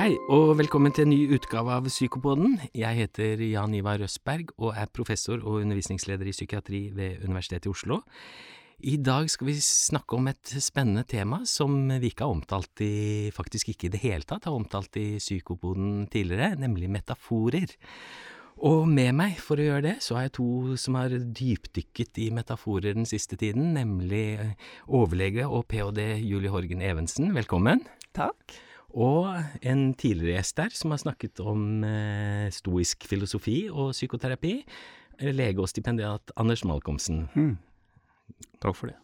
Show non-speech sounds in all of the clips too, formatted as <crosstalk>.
Hei, og velkommen til en ny utgave av Psykopoden. Jeg heter Jan Ivar Røsberg og er professor og undervisningsleder i psykiatri ved Universitetet i Oslo. I dag skal vi snakke om et spennende tema som vi ikke har omtalt i, faktisk ikke i det hele tatt har omtalt i Psykopoden tidligere, nemlig metaforer. Og med meg for å gjøre det, så har jeg to som har dypdykket i metaforer den siste tiden, nemlig overlege og ph.d. Julie Horgen Evensen. Velkommen. Takk. Og en tidligere gjest der som har snakket om eh, stoisk filosofi og psykoterapi, lege og stipendiat Anders Malcolmsen. Mm. Takk for det.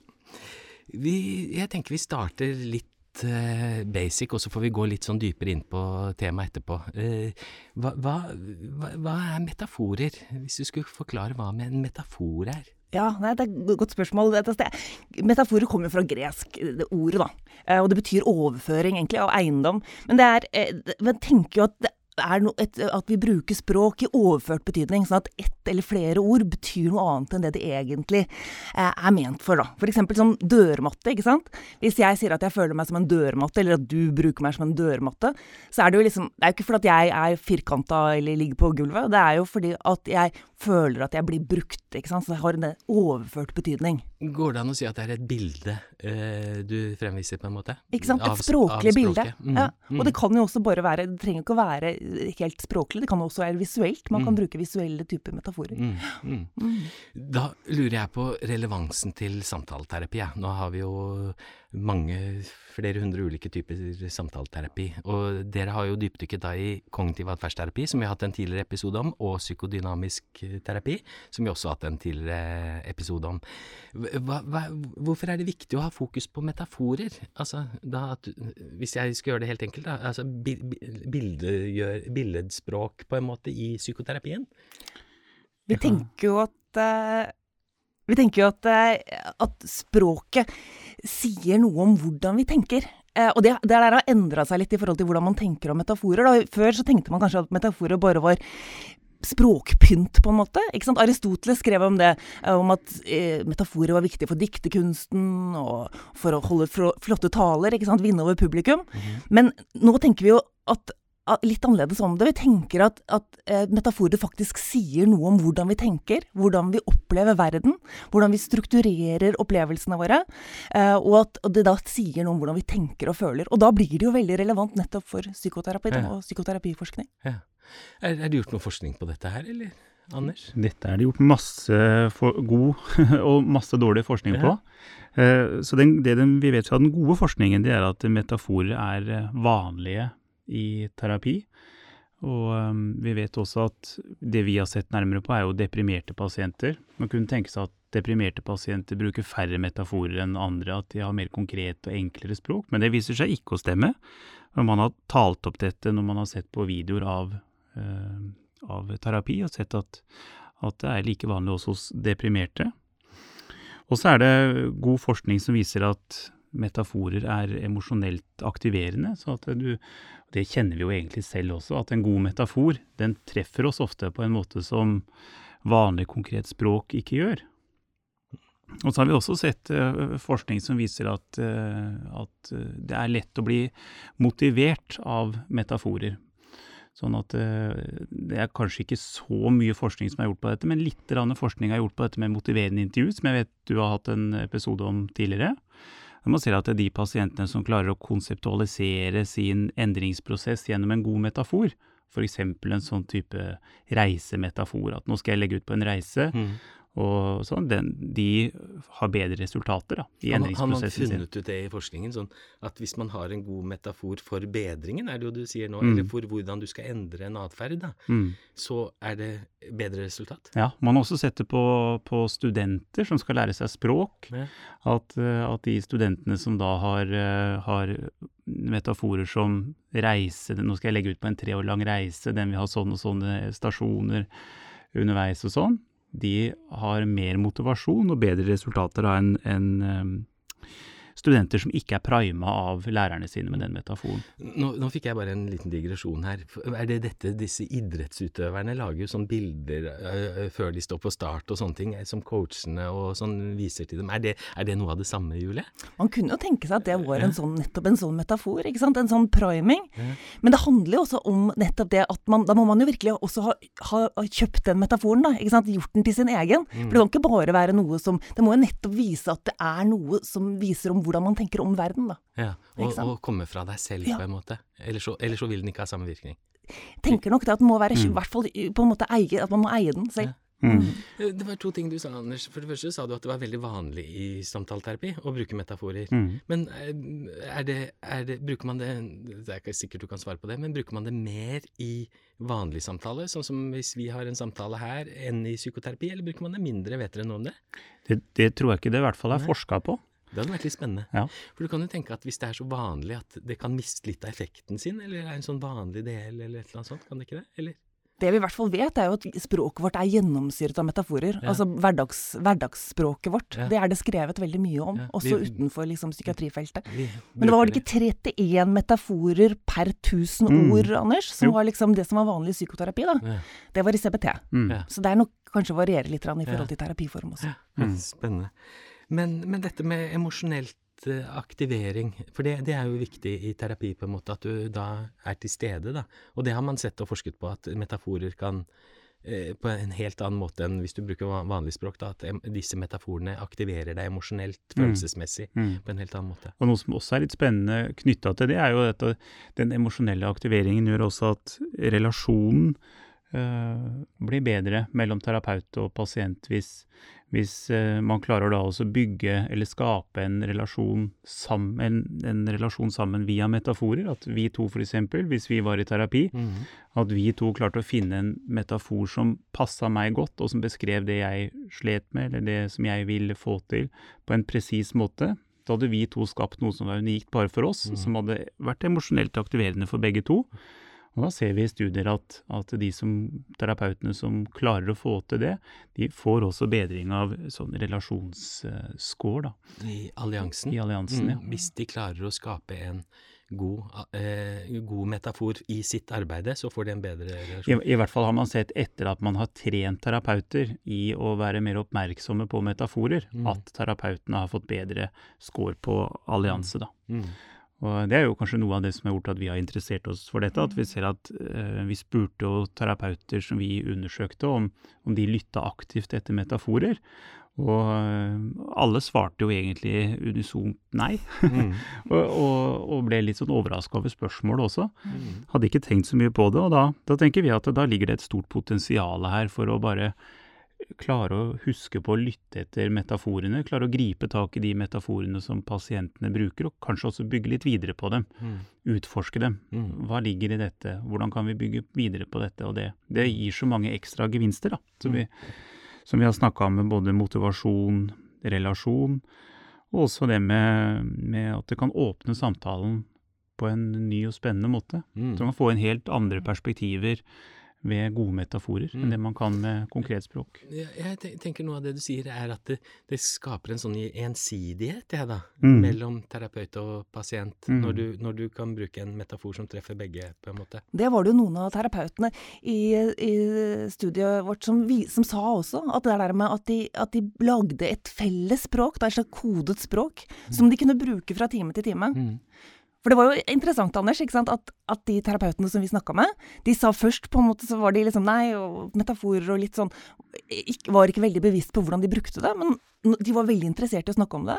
Vi, jeg tenker vi starter litt eh, basic, og så får vi gå litt sånn dypere inn på temaet etterpå. Eh, hva, hva, hva, hva er metaforer? Hvis du skulle forklare hva en metafor er? Ja, nei, det er et godt spørsmål. Metaforer kommer fra gresk, det ordet, da. Eh, og det betyr overføring, egentlig, av eiendom. Men det er eh, Men tenker jo at det no, et, at vi bruker språk i overført betydning, sånn at ett eller flere ord betyr noe annet enn det det egentlig eh, er ment for. da. Eksempel som dørmatte. ikke sant? Hvis jeg sier at jeg føler meg som en dørmatte, eller at du bruker meg som en dørmatte, så er det jo liksom Det er jo ikke fordi at jeg er firkanta eller ligger på gulvet, det er jo fordi at jeg føler at jeg blir brukt. ikke sant? Så det har en overført betydning. Går det an å si at det er et bilde eh, du fremviser, på en måte? Ikke sant. Et språklig av bilde. Mm, ja. Mm. Og det kan jo også bare være Det trenger ikke å være helt språklig, det kan også være visuelt. Man kan mm. bruke visuelle typer metaforer. Mm, mm. Mm. Da lurer jeg på relevansen til samtaleterapi. Ja. Nå har vi jo mange, flere hundre ulike typer samtaleterapi. Og dere har jo dypdykket da i kognitiv atferdsterapi, som vi har hatt en tidligere episode om, og psykodynamisk terapi, som vi også har hatt en tidligere episode om. Hva, hva, hvorfor er det viktig å ha fokus på metaforer? Altså, da, at, hvis jeg skal gjøre det helt enkelt, da, altså bildegjør, billedspråk på en måte i psykoterapien? Vi tenker jo at uh vi tenker jo at, eh, at, språket sier noe om hvordan vi tenker. Eh, og det, det der har endra seg litt i forhold til hvordan man tenker om metaforer. Da. Før så tenkte man kanskje at metaforer bare var språkpynt, på en måte. Ikke sant? Aristoteles skrev om det, eh, om at metaforer var viktig for diktekunsten og for å holde flotte taler, ikke sant? vinne over publikum. -hmm. Men nå tenker vi jo at litt annerledes om det. Vi tenker at, at eh, metaforer faktisk sier noe om hvordan vi tenker, hvordan vi opplever verden, hvordan vi strukturerer opplevelsene våre, eh, og at det da sier noe om hvordan vi tenker og føler. Og da blir det jo veldig relevant nettopp for psykoterapi ja. og psykoterapiforskning. Ja. Er, er, det gjort noe forskning på dette her, eller? Anders? Dette er det gjort masse god <laughs> og masse dårlig forskning på. Uh, så den, det den, vi vet fra den gode forskningen, det er at metaforer er eh, vanlige i terapi. Og um, vi vet også at det vi har sett nærmere på, er jo deprimerte pasienter. Man kunne tenke seg at deprimerte pasienter bruker færre metaforer enn andre, at de har mer konkret og enklere språk. Men det viser seg ikke å stemme. Når man har talt opp dette når man har sett på videoer av, uh, av terapi, og sett at, at, det er like vanlig også hos deprimerte. Og så er det god forskning som viser at metaforer er emosjonelt aktiverende. så at du, Det kjenner vi jo egentlig selv også, at en god metafor den treffer oss ofte på en måte som vanlig konkret språk ikke gjør. Og så har vi også sett uh, forskning som viser at, uh, at uh, det er lett å bli motivert av metaforer. Sånn at det er kanskje ikke så mye forskning som er gjort på dette, men litt forskning er gjort på dette med motiverende intervju, som jeg vet du har hatt en episode om tidligere. Man ser at det er de pasientene som klarer å konseptualisere sin endringsprosess gjennom en god metafor, f.eks. en sånn type reisemetafor, at nå skal jeg legge ut på en reise, mm og sånn, den, de har bedre resultater da, i endringsprosessen sin. Har man funnet ut det i forskningen, sånn at hvis man har en god metafor for bedringen, er det jo du sier nå, mm. eller for hvordan du skal endre en atferd, mm. så er det bedre resultat? Ja, man har også sett det på, på studenter som skal lære seg språk, ja. at, eh, at, de studentene som da har, eh, har metaforer som reise, nå skal jeg legge ut på en tre år lang reise, den vil ha sånne og sånne stasjoner underveis og sånn, de har mer motivasjon og bedre resultater enn en, studenter som ikke er prima av lærerne sine med den metaforen. Nå, nå fikk jeg bare en liten digresjon her. Er det dette disse idrettsutøverne lager jo sånne bilder øh, før de står på start og sånne ting, som coachene og sånn viser til dem. Er det, er det noe av det samme, Julie? Man kunne jo tenke seg at det var en sånn, nettopp en sånn metafor, ikke sant? en sånn priming. Ja. Men det handler jo også om nettopp det at man, da må man jo virkelig også ha, ha, ha kjøpt den metaforen, da. ikke sant? Gjort den til sin egen. Mm. For det kan ikke bare være noe som Det må jo nettopp vise at det er noe som viser om hvordan man tenker om verden, da. Ja, og, og komme fra deg selv, ja. på en måte. Ellers så, ellers så vil den ikke ha samme virkning. Tenker nok det at den må være, mm. hvert fall på en måte eie, at man må eie den selv. Ja. Mm. mm. Eh, det var to ting du sa, Anders. For det første sa du at det var veldig vanlig i samtaleterapi å bruke metaforer. Mm. Men eh, er det, er det, Bruker man det Det er ikke sikkert du kan svare på det, men bruker man det mer i vanlig samtale, sånn som hvis vi har en samtale her, enn i psykoterapi, eller bruker man det mindre? Vet dere noe om det? Det, det tror jeg ikke det i hvert fall er forska på. Det hadde vært litt spennende. Ja. For du kan jo tenke at hvis det er så vanlig at det kan miste litt av effekten sin, eller er en sånn vanlig del, eller et eller annet sånt, kan det ikke det? Eller? Det vi i hvert fall vet, er jo at språket vårt er gjennomsyret av metaforer. Ja. Altså hverdags, hverdagsspråket vårt. Ja. Det er det skrevet veldig mye om, ja. også utenfor liksom, psykiatrifeltet. Vi, Men det var vel ikke 31 metaforer per 1000 mm. ord, Anders, som jo. var liksom det som var vanlig psykoterapi, da. Det var i CBT. Mm. Så det er nok kanskje varierer litt i forhold til terapiform også. Mm. Spennende. Men, men, dette med emosjonelt Eh, aktivering. For det, det, er jo viktig i terapi, på en måte, at du da er til stede, da. Og det har man sett og forsket på, at metaforer kan eh, på en helt annen måte enn hvis du bruker vanlig språk, da, at disse metaforene aktiverer deg emosjonelt, mm. følelsesmessig, mm. Mm. på en helt annen måte. Og Noe som også er litt spennende knytta til det, er jo at den emosjonelle aktiveringen gjør også at relasjonen øh, blir bedre mellom terapeut og pasient hvis hvis eh, man klarer da også bygge eller skape en relasjon, sammen, en relasjon sammen via metaforer, at vi to f.eks., hvis vi var i terapi, mm. at vi to klarte å finne en metafor som passa meg godt, og som beskrev det jeg slet med, eller det som jeg ville få til, på en presis måte, da hadde vi to skapt noe som var unikt bare for oss, mm. som hadde vært emosjonelt aktiverende for begge to. Og da ser vi i studier at, at, de som, terapeutene som klarer å få til det, de får også bedring av sånn relasjonsscore, da. I alliansen? I alliansen, mm, ja. Hvis de klarer å skape en god, eh, god, metafor i sitt arbeid, så får de en bedre relasjon? I, I, hvert fall har man sett etter at man har trent terapeuter i å være mer oppmerksomme på metaforer, mm. at terapeutene har fått bedre score på allianse, da. Mm. Og Det er jo kanskje noe av det som har gjort at vi har interessert oss for dette. At vi ser at eh, vi spurte jo terapeuter som vi undersøkte om, om de lytta aktivt etter metaforer. Og eh, alle svarte jo egentlig unisont nei. Mm. <laughs> og, og, og, ble litt sånn overraska over spørsmålet også. Mm. Hadde ikke tenkt så mye på det. Og da, da tenker vi at da ligger det et stort potensial her for å bare klare å huske på å lytte etter metaforene, klare å gripe tak i de metaforene som pasientene bruker, og kanskje også bygge litt videre på dem. Mm. Utforske dem. Mm. Hva ligger i dette? Hvordan kan vi bygge videre på dette og det? Det gir så mange ekstra gevinster, da, som, vi, som vi har snakka om med både motivasjon, relasjon, og også det med, med, at det kan åpne samtalen på en ny og spennende måte. Mm. Så man får inn helt andre perspektiver ved gode metaforer mm. enn det man kan med konkret språk. Jeg tenker noe av det du sier er at det, det skaper en sånn ensidighet, jeg da, mm. mellom terapeut og pasient, mm. når, du, når, du, kan bruke en metafor som treffer begge, på en måte. Det var det jo noen av terapeutene i, i studiet vårt som, vi, som, sa også, at det der med at de, at de lagde et felles språk, er et slags kodet språk, mm. som de kunne bruke fra time til time. Mm. For det var jo interessant, Anders, at, at, de terapeutene som vi snakka med, de sa først på en måte så var de liksom nei, og metaforer og litt sånn Var ikke veldig bevisst på hvordan de brukte det, men de var veldig interessert i å snakke om det.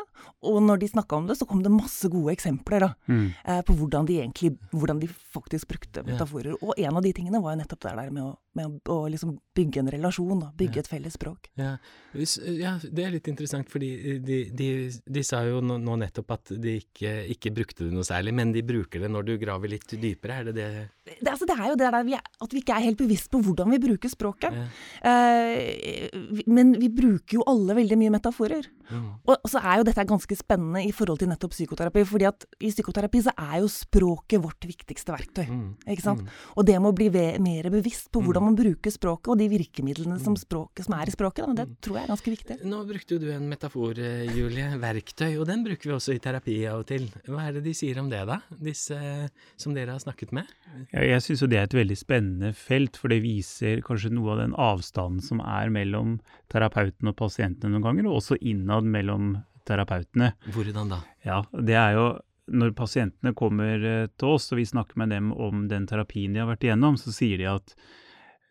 Og når de snakka om det, så kom det masse gode eksempler da, mm. eh, på hvordan de egentlig, hvordan de faktisk brukte metaforer. Yeah. Og en av de tingene var jo nettopp det der med å, med å, liksom bygge en relasjon, da, bygge yeah. et felles språk. Ja. ja. det er litt interessant, fordi de, de, de sa jo nå, nettopp at de ikke, ikke, brukte det noe særlig, men de bruker det når du graver litt dypere dypere, er det det det, altså, det er jo det vi er, at vi ikke er helt bevisst på hvordan vi bruker språket. Ja. Uh, men vi bruker jo alle veldig mye metaforer. Mm. Og, og så er jo dette ganske spennende i forhold til nettopp psykoterapi. fordi at i psykoterapi så er jo språket vårt viktigste verktøy. Mm. Ikke sant? Mm. Og det med å bli mer bevisst på Mm. hvordan man bruker språket, og de virkemidlene som, språket, som er i språket, da, det Mm. tror jeg er ganske viktig. Nå brukte jo du en metafor, eh, Julie. <laughs> Verktøy. Og den bruker vi også i terapi av og til. Hva er det de sier om det, da? Disse eh, som dere har snakket med? Ja, jeg syns jo det er et veldig spennende felt, for det viser kanskje noe av den avstanden som er mellom terapeuten og pasientene noen ganger, og også innad mellom terapeutene. Hvordan da? Ja, det er jo når pasientene kommer eh, til oss og vi snakker med dem om den terapien de har vært igjennom, så sier de at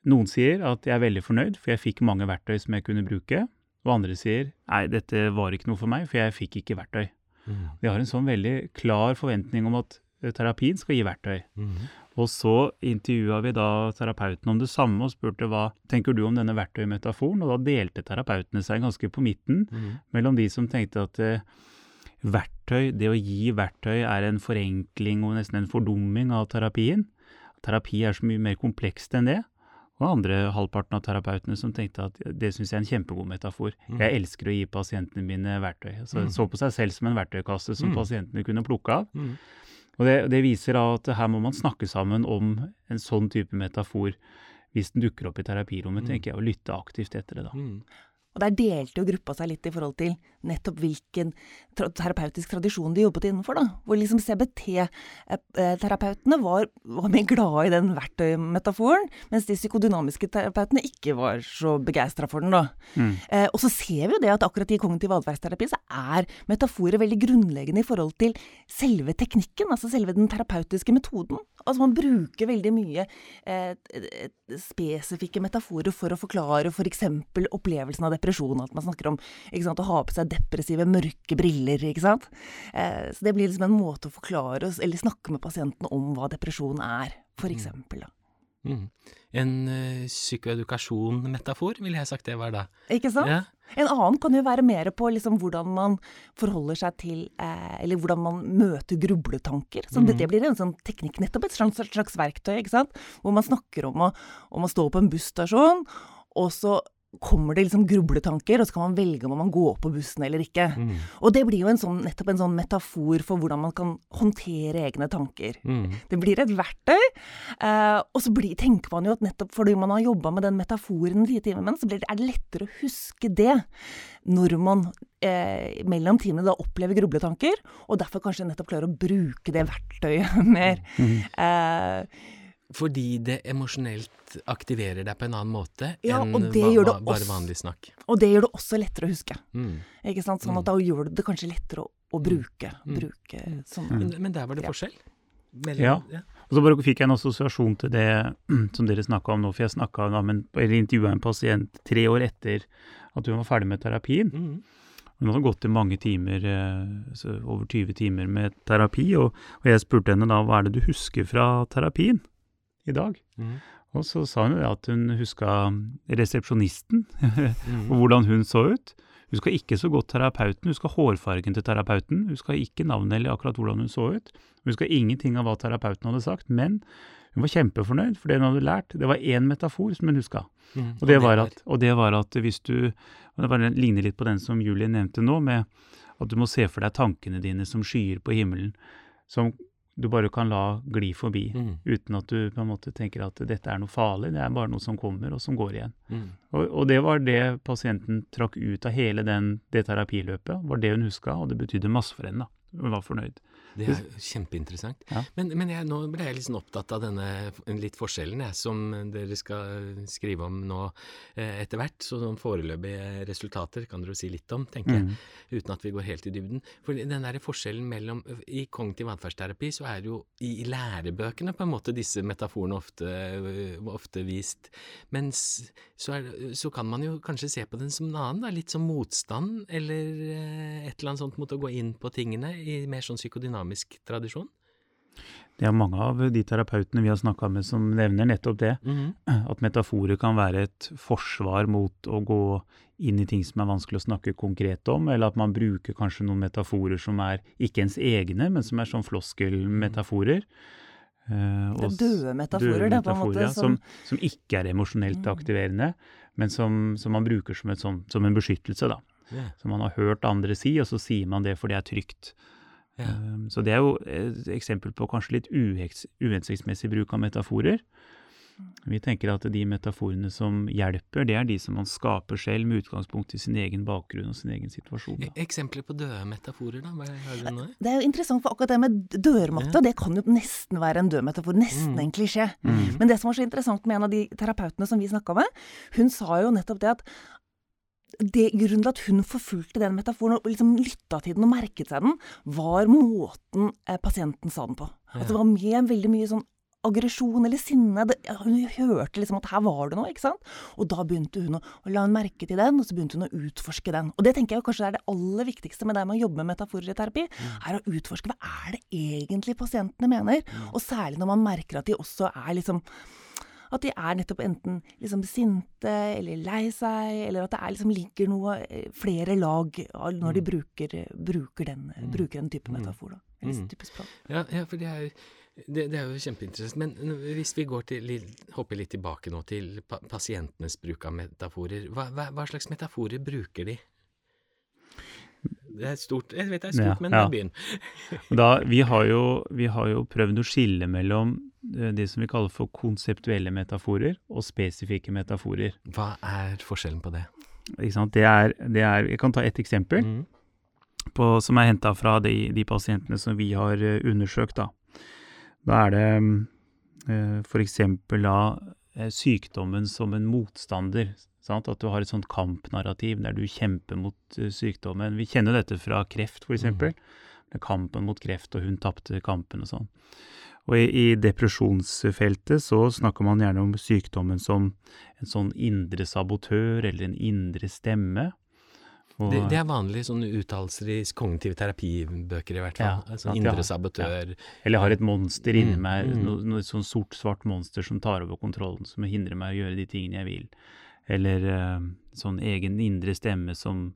noen sier at jeg er veldig fornøyd, for jeg fikk mange verktøy som jeg kunne bruke. Og andre sier nei, dette var ikke noe for meg, for jeg fikk ikke verktøy. Mm. Vi har en sånn veldig klar forventning om at terapien skal gi verktøy. Mm. Og så intervjua vi da terapeuten om det samme og spurte hva tenker du om denne verktøymetaforen, og da delte terapeutene seg ganske på midten Mm. mellom de som tenkte at eh, verktøy, det å gi verktøy er en forenkling og nesten en fordumming av terapien. Terapi er så mye mer komplekst enn det. Og andre halvparten av terapeutene som tenkte at det syns jeg er en kjempegod metafor. Mm. Jeg elsker å gi pasientene mine verktøy. Så, Mm. Så på seg selv som en verktøykasse som Mm. pasientene kunne plukke av. Og det, det viser at her må man snakke sammen om en sånn type metafor hvis den dukker opp i terapirommet, Mm. tenker jeg, og lytte aktivt etter det da. Mm. Og der delte jo gruppa seg litt i forhold til nettopp hvilken tra terapeutisk tradisjon de jobbet innenfor, da. Hvor liksom CBT-terapeutene var, var mer glade i den verktøymetaforen, mens de psykodynamiske terapeutene ikke var så begeistra for den, da. Mm. Eh, og så ser vi jo det at akkurat i kognitiv atferdsterapi så er metaforer veldig grunnleggende i forhold til selve teknikken, altså selve den terapeutiske metoden. Altså man bruker veldig mye eh, eh, spesifikke metaforer for å forklare f.eks. For opplevelsen av depresjon. At man snakker om sant, å ha på seg depressive, mørke briller. ikke sant? Eh, så det blir liksom en måte å forklare oss, eller snakke med pasienten om hva depresjon er, f.eks. da. Mm. En uh, psykoedukasjon-metafor, ville jeg sagt det var da. Ikke sant? Ja. En annen kan jo være mer på liksom hvordan man forholder seg til eh, Eller hvordan man møter grubletanker. Så det, Mhm. det blir en sånn teknikk, nettopp et slags, slags verktøy, ikke sant. Hvor man snakker om å, om å stå på en busstasjon, og så kommer det liksom grubletanker, og så kan man velge om man går på bussen eller ikke. Mm. Og det blir jo en sånn, nettopp en sånn metafor for hvordan man kan håndtere egne tanker. Mm. Det blir et verktøy, eh, og så blir, tenker man jo at nettopp fordi man har jobba med den metaforen i fire timer, så blir det, er det lettere å huske det når man eh, mellom timene da opplever grubletanker, og derfor kanskje nettopp klarer å bruke det verktøyet <laughs> mer. Mm. Eh, Fordi det emosjonelt aktiverer deg på en annen måte Ja, enn va- va- bare vanlig snakk. og det gjør det også lettere å huske. Mm. Ikke sant? Sånn Mm. at da gjør det det kanskje lettere å, å bruke. Mm. bruke sånn. Mm. Men, men der var det Ja. forskjell? Mellom, Ja. ja. Og så bare fikk jeg en assosiasjon til det <clears throat> som dere snakka om nå, for jeg snakka intervjua en pasient tre år etter at hun var ferdig med terapien. Mm. Hun hadde gått i mange timer, eh, over 20 timer med terapi, og, og jeg spurte henne da hva er det du husker fra terapien i dag? Mm. Og så sa hun jo at hun huska resepsjonisten, Mm. <laughs> og hvordan hun så ut. Hun huska ikke så godt terapeuten, hun huska hårfargen til terapeuten, hun huska ikke navnet eller akkurat hvordan hun så ut. Hun huska ingenting av hva terapeuten hadde sagt, men hun var kjempefornøyd, for det hun hadde lært, det var én metafor som hun huska. Mm. Og det, var at, og det var at hvis du og Det bare ligner litt på den som Julie nevnte nå, med at du må se for deg tankene dine som skyer på himmelen, som du bare kan la gli forbi, Mm. uten at du på en måte tenker at dette er noe farlig, det er bare noe som kommer og som går igjen. Mm. Og, og det var det pasienten trakk ut av hele den, det terapiløpet, var det hun huska, og det betydde masse for henne. da. Hun var fornøyd. Det er kjempeinteressant. Ja. Men, men jeg, nå ble jeg litt sånn opptatt av denne litt forskjellen jeg, som dere skal skrive om nå eh, etter hvert. Så sånn foreløpige resultater kan dere jo si litt om, tenker jeg. Mm. Uten at vi går helt i dybden. For den der forskjellen mellom I kognitiv atferdsterapi så er det jo i lærebøkene på en måte disse metaforene ofte, ofte vist. Mens så, er, så kan man jo kanskje se på den som en annen, da, litt som motstand, eller eh, et eller annet sånt mot å gå inn på tingene i mer sånn psykodynamisk tradisjon. Det er mange av de terapeutene vi har snakka med som nevner nettopp det. Mhm. <clears throat> At metaforer kan være et forsvar mot å gå inn i ting som er vanskelig å snakke konkret om, eller at man bruker kanskje noen metaforer som er ikke ens egne, men som er sånn floskelmetaforer. Uh, og døde metaforer, døde det, på en måte, som- som, som ikke er emosjonelt Mm. aktiverende, men som, som man bruker som, et sånn, som en beskyttelse. da. Yeah. Som man har hørt andre si, og så sier man det fordi det er trygt. Ja. Um, Så det er jo et eksempel på kanskje litt uhensiktsmessig bruk av metaforer. Vi tenker at de metaforene som hjelper, det er de som man skaper selv med utgangspunkt i sin egen bakgrunn og sin egen situasjon. Da. E- Eksempler på døde metaforer, da? Nå? Det er jo interessant, for akkurat det med dørmatta, det kan jo nesten være en død metafor. Nesten Mm. en klisjé. Mm. Men det som var så interessant med en av de terapeutene som vi snakka med, hun sa jo nettopp det at det, grunnen til at hun forfulgte den metaforen og liksom lytta til den og merket seg den, var måten eh, pasienten sa den på. At det var med veldig mye sånn aggresjon eller sinne. Det, hun hørte liksom at her var det noe, ikke sant. Og da begynte hun å, å la en merke til den, og så begynte hun å utforske den. Og det tenker jeg kanskje er det aller viktigste med det med å jobbe med metaforer i terapi, er å utforske hva er det egentlig pasientene mener. Og særlig når man merker at de også er liksom at de er nettopp enten liksom sinte eller lei seg, eller at det er liksom ligger noe eh, flere lag når de bruker, bruker, den, bruker den type metafor. Da. Eller Mm. type språk. Ja, ja for det er, det, det er jo kjempeinteressant. Men hvis vi går til, hopper litt tilbake nå til pa pasientenes bruk av metaforer, hva, hva, hva slags metaforer bruker de? Det er stort, jeg vet det er stort, men ja. byen. <laughs> Da, vi, har jo, vi har jo prøvd å skille mellom eh, det som vi kaller for konseptuelle metaforer og spesifikke metaforer. Hva er forskjellen på det? Ikke sant? Det er, det er, jeg kan ta ett eksempel. Mm. på, som er henta fra de, de pasientene som vi har eh, undersøkt. Da, da er det uh, f.eks. da eh, sykdommen som en motstander. Sant? At du har et sånt kampnarrativ der du kjemper mot eh, sykdommen. Vi kjenner dette fra kreft, f.eks. Mm. Kampen mot kreft, og hun tapte kampen og sånn. Og i, i depresjonsfeltet så snakker man gjerne om sykdommen som en sånn indre sabotør eller en indre stemme. Og- Det, det er vanlige sånne uttalelser i kognitive terapibøker i hvert fall. Ja, altså indre sabotør. Eller har et monster inni Mm, meg, mm. noe, noe sånn sort-svart monster som tar over kontrollen, som hindrer meg å gjøre de tingene jeg vil. Eller eh, sånn egen indre stemme som,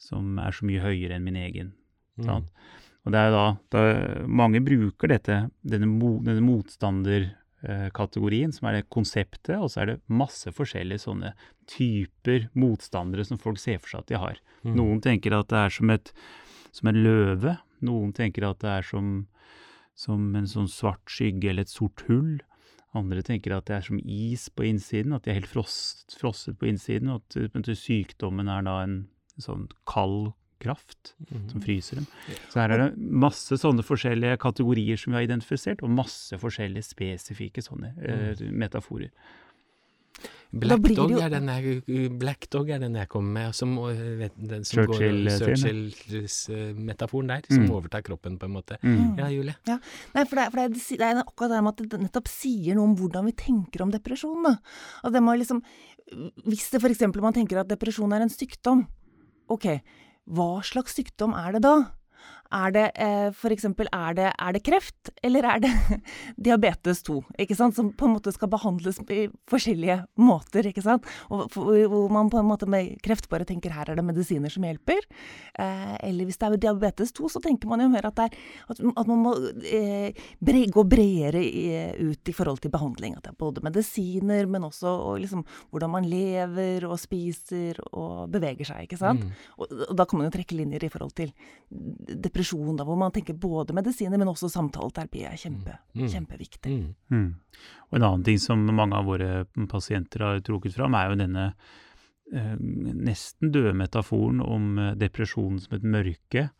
som er så mye høyere enn min egen. Mm. Og det er da, da Mange bruker dette, denne, mo, denne motstanderkategorien, som er det konseptet, og så er det masse forskjellige sånne typer motstandere som folk ser for seg at de har. Mm. Noen tenker at det er som et som en løve. Noen tenker at det er som, som en sånn svart skygge eller et sort hull. Andre tenker at det er som is på innsiden, at de er helt frost, frosset på innsiden. Og at sykdommen er da en sånn kald kraft Mm. som fryser dem. Så her er det masse sånne forskjellige kategorier som vi har identifisert, og masse forskjellige spesifikke sånne eh, metaforer. Black Dog, jo- er den jeg, Black Dog er den jeg kommer med, som, vet, den som Churchill, går eh, sin, Churchills øh, metaforen der, som Mm. overtar kroppen på en måte. Mm. Ja, Julie? Nei, for det, for det, det er akkurat det med at det nettopp sier noe om hvordan vi tenker om depresjon. Da. At det må liksom, hvis det f.eks. man tenker at depresjon er en sykdom, ok, hva slags sykdom er det da? Er det eh, f.eks. Er, det, er det kreft, eller er det <laughs> diabetes 2? Ikke sant? Som på en måte skal behandles i forskjellige måter. ikke sant? Og hvor man på en måte med kreft bare tenker her er det medisiner som hjelper. Eh, eller hvis det er diabetes 2, så tenker man jo mer at, det er, at, at man må eh, bre, gå bredere ut i forhold til behandling. At det er både medisiner, men også og liksom, hvordan man lever og spiser og beveger seg. ikke sant? Mm. Og, og da kan man jo trekke linjer i forhold til depresjon, da, hvor man tenker både medisiner, men også samtaleterapi er kjempe, Mm. kjempeviktig. Mm. Mm. Og en annen ting som mange av våre pasienter har trukket fram, er jo denne eh, nesten døde metaforen om eh, depresjonen som et mørke,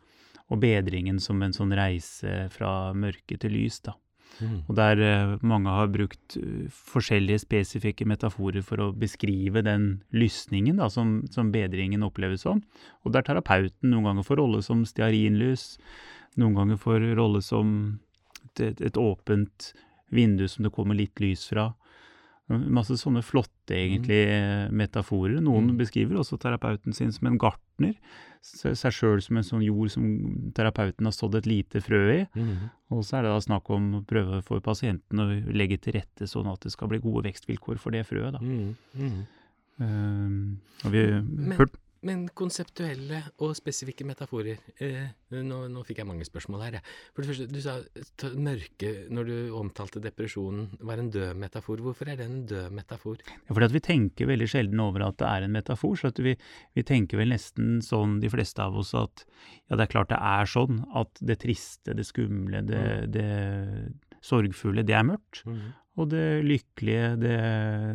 og bedringen som en sånn reise fra mørke til lys. da. Mm. Og der eh, mange har brukt eh, forskjellige spesifikke metaforer for å beskrive den lysningen da, som, som bedringen oppleves som. Og der terapeuten noen ganger får rolle som stearinlys, noen ganger får rolle som et, et, åpent vindu som det kommer litt lys fra. Masse sånne flotte egentlig eh, metaforer. Noen Mm. beskriver også terapeuten sin som en gartner. Seg sjøl som en sånn jord som terapeuten har sådd et lite frø i. Mm. Og så er det da snakk om å prøve for pasienten å legge til rette sånn at det skal bli gode vekstvilkår for det frøet. Da. Mm. Mm. Um, vi har hørt, Men konseptuelle og spesifikke metaforer. Eh, nå, nå, fikk jeg mange spørsmål her. Ja. For det første, du sa mørke når du omtalte depresjonen var en død metafor. Hvorfor er det en død metafor? Ja, fordi at vi tenker veldig sjelden over at det er en metafor. så vi, vi, tenker vel nesten sånn, de fleste av oss, at ja, det er klart det er sånn at det triste, det skumle, det, mm. det sorgfulle, det er mørkt. Mm. Og det lykkelige, det,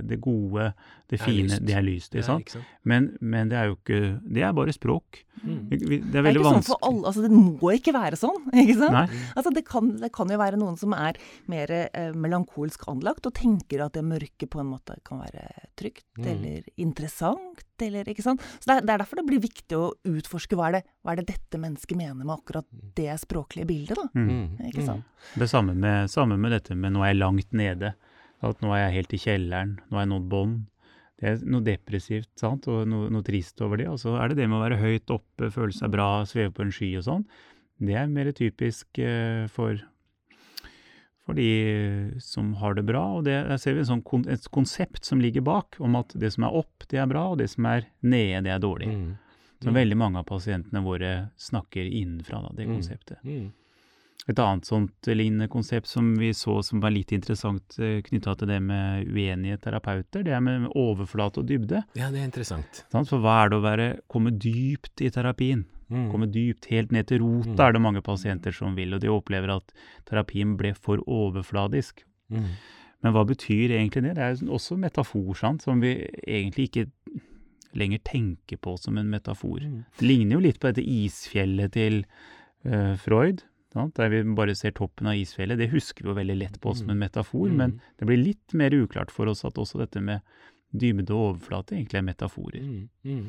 det gode, det fine, det er lyst. Er sant? sant? Men, men, det er jo ikke Det er bare språk. Mm. Det, er veldig vanskelig. Det er ikke sånn for alle. Altså, det må ikke være sånn, <laughs> ikke sant? Nei. Altså, det kan, det kan jo være noen som er mer eh, melankolsk anlagt og tenker at det mørke på en måte kan være trygt mm. eller interessant, eller ikke sant. Så det er, det er, derfor det blir viktig å utforske hva er, det, hva er det dette mennesket mener med akkurat det språklige bildet, da. Mm. mm. Ikke sant. Det samme med, samme med dette med nå er jeg langt nede. At nå er jeg helt i kjelleren, nå har jeg nådd bånd. Det er noe depressivt sant? og noe, noe, trist over det. Og så er det det med å være høyt oppe, føle seg bra, sveve på en sky og sånn. Det er mer typisk uh, for, for de som har det bra. Og det, der ser vi sånn, et konsept som ligger bak, om at det som er opp, det er bra, og det som er nede, det er dårlig. Mm. Så mm. veldig mange av pasientene våre snakker innenfra da, det mm. konseptet. Mm. Et annet sånt lignende konsept som vi så som var litt interessant eh, knytta til det med uenige terapeuter, det er med overflate og dybde. Ja, det er interessant. For hva er det å være, komme dypt i terapien? Mm. Komme dypt, helt ned til rota mm. er det mange pasienter som vil, og de opplever at terapien ble for overfladisk. Mm. Men hva betyr egentlig det? Det er også metafor, sant, som vi egentlig ikke lenger tenker på som en metafor. Mm. Det ligner jo litt på dette isfjellet til uh, Freud der vi bare ser toppen av isfjellet. Det husker vi jo veldig lett på som en mm. metafor, mm. men det blir litt mer uklart for oss at også dette med dybde og overflate egentlig er metaforer. Mm. Mm.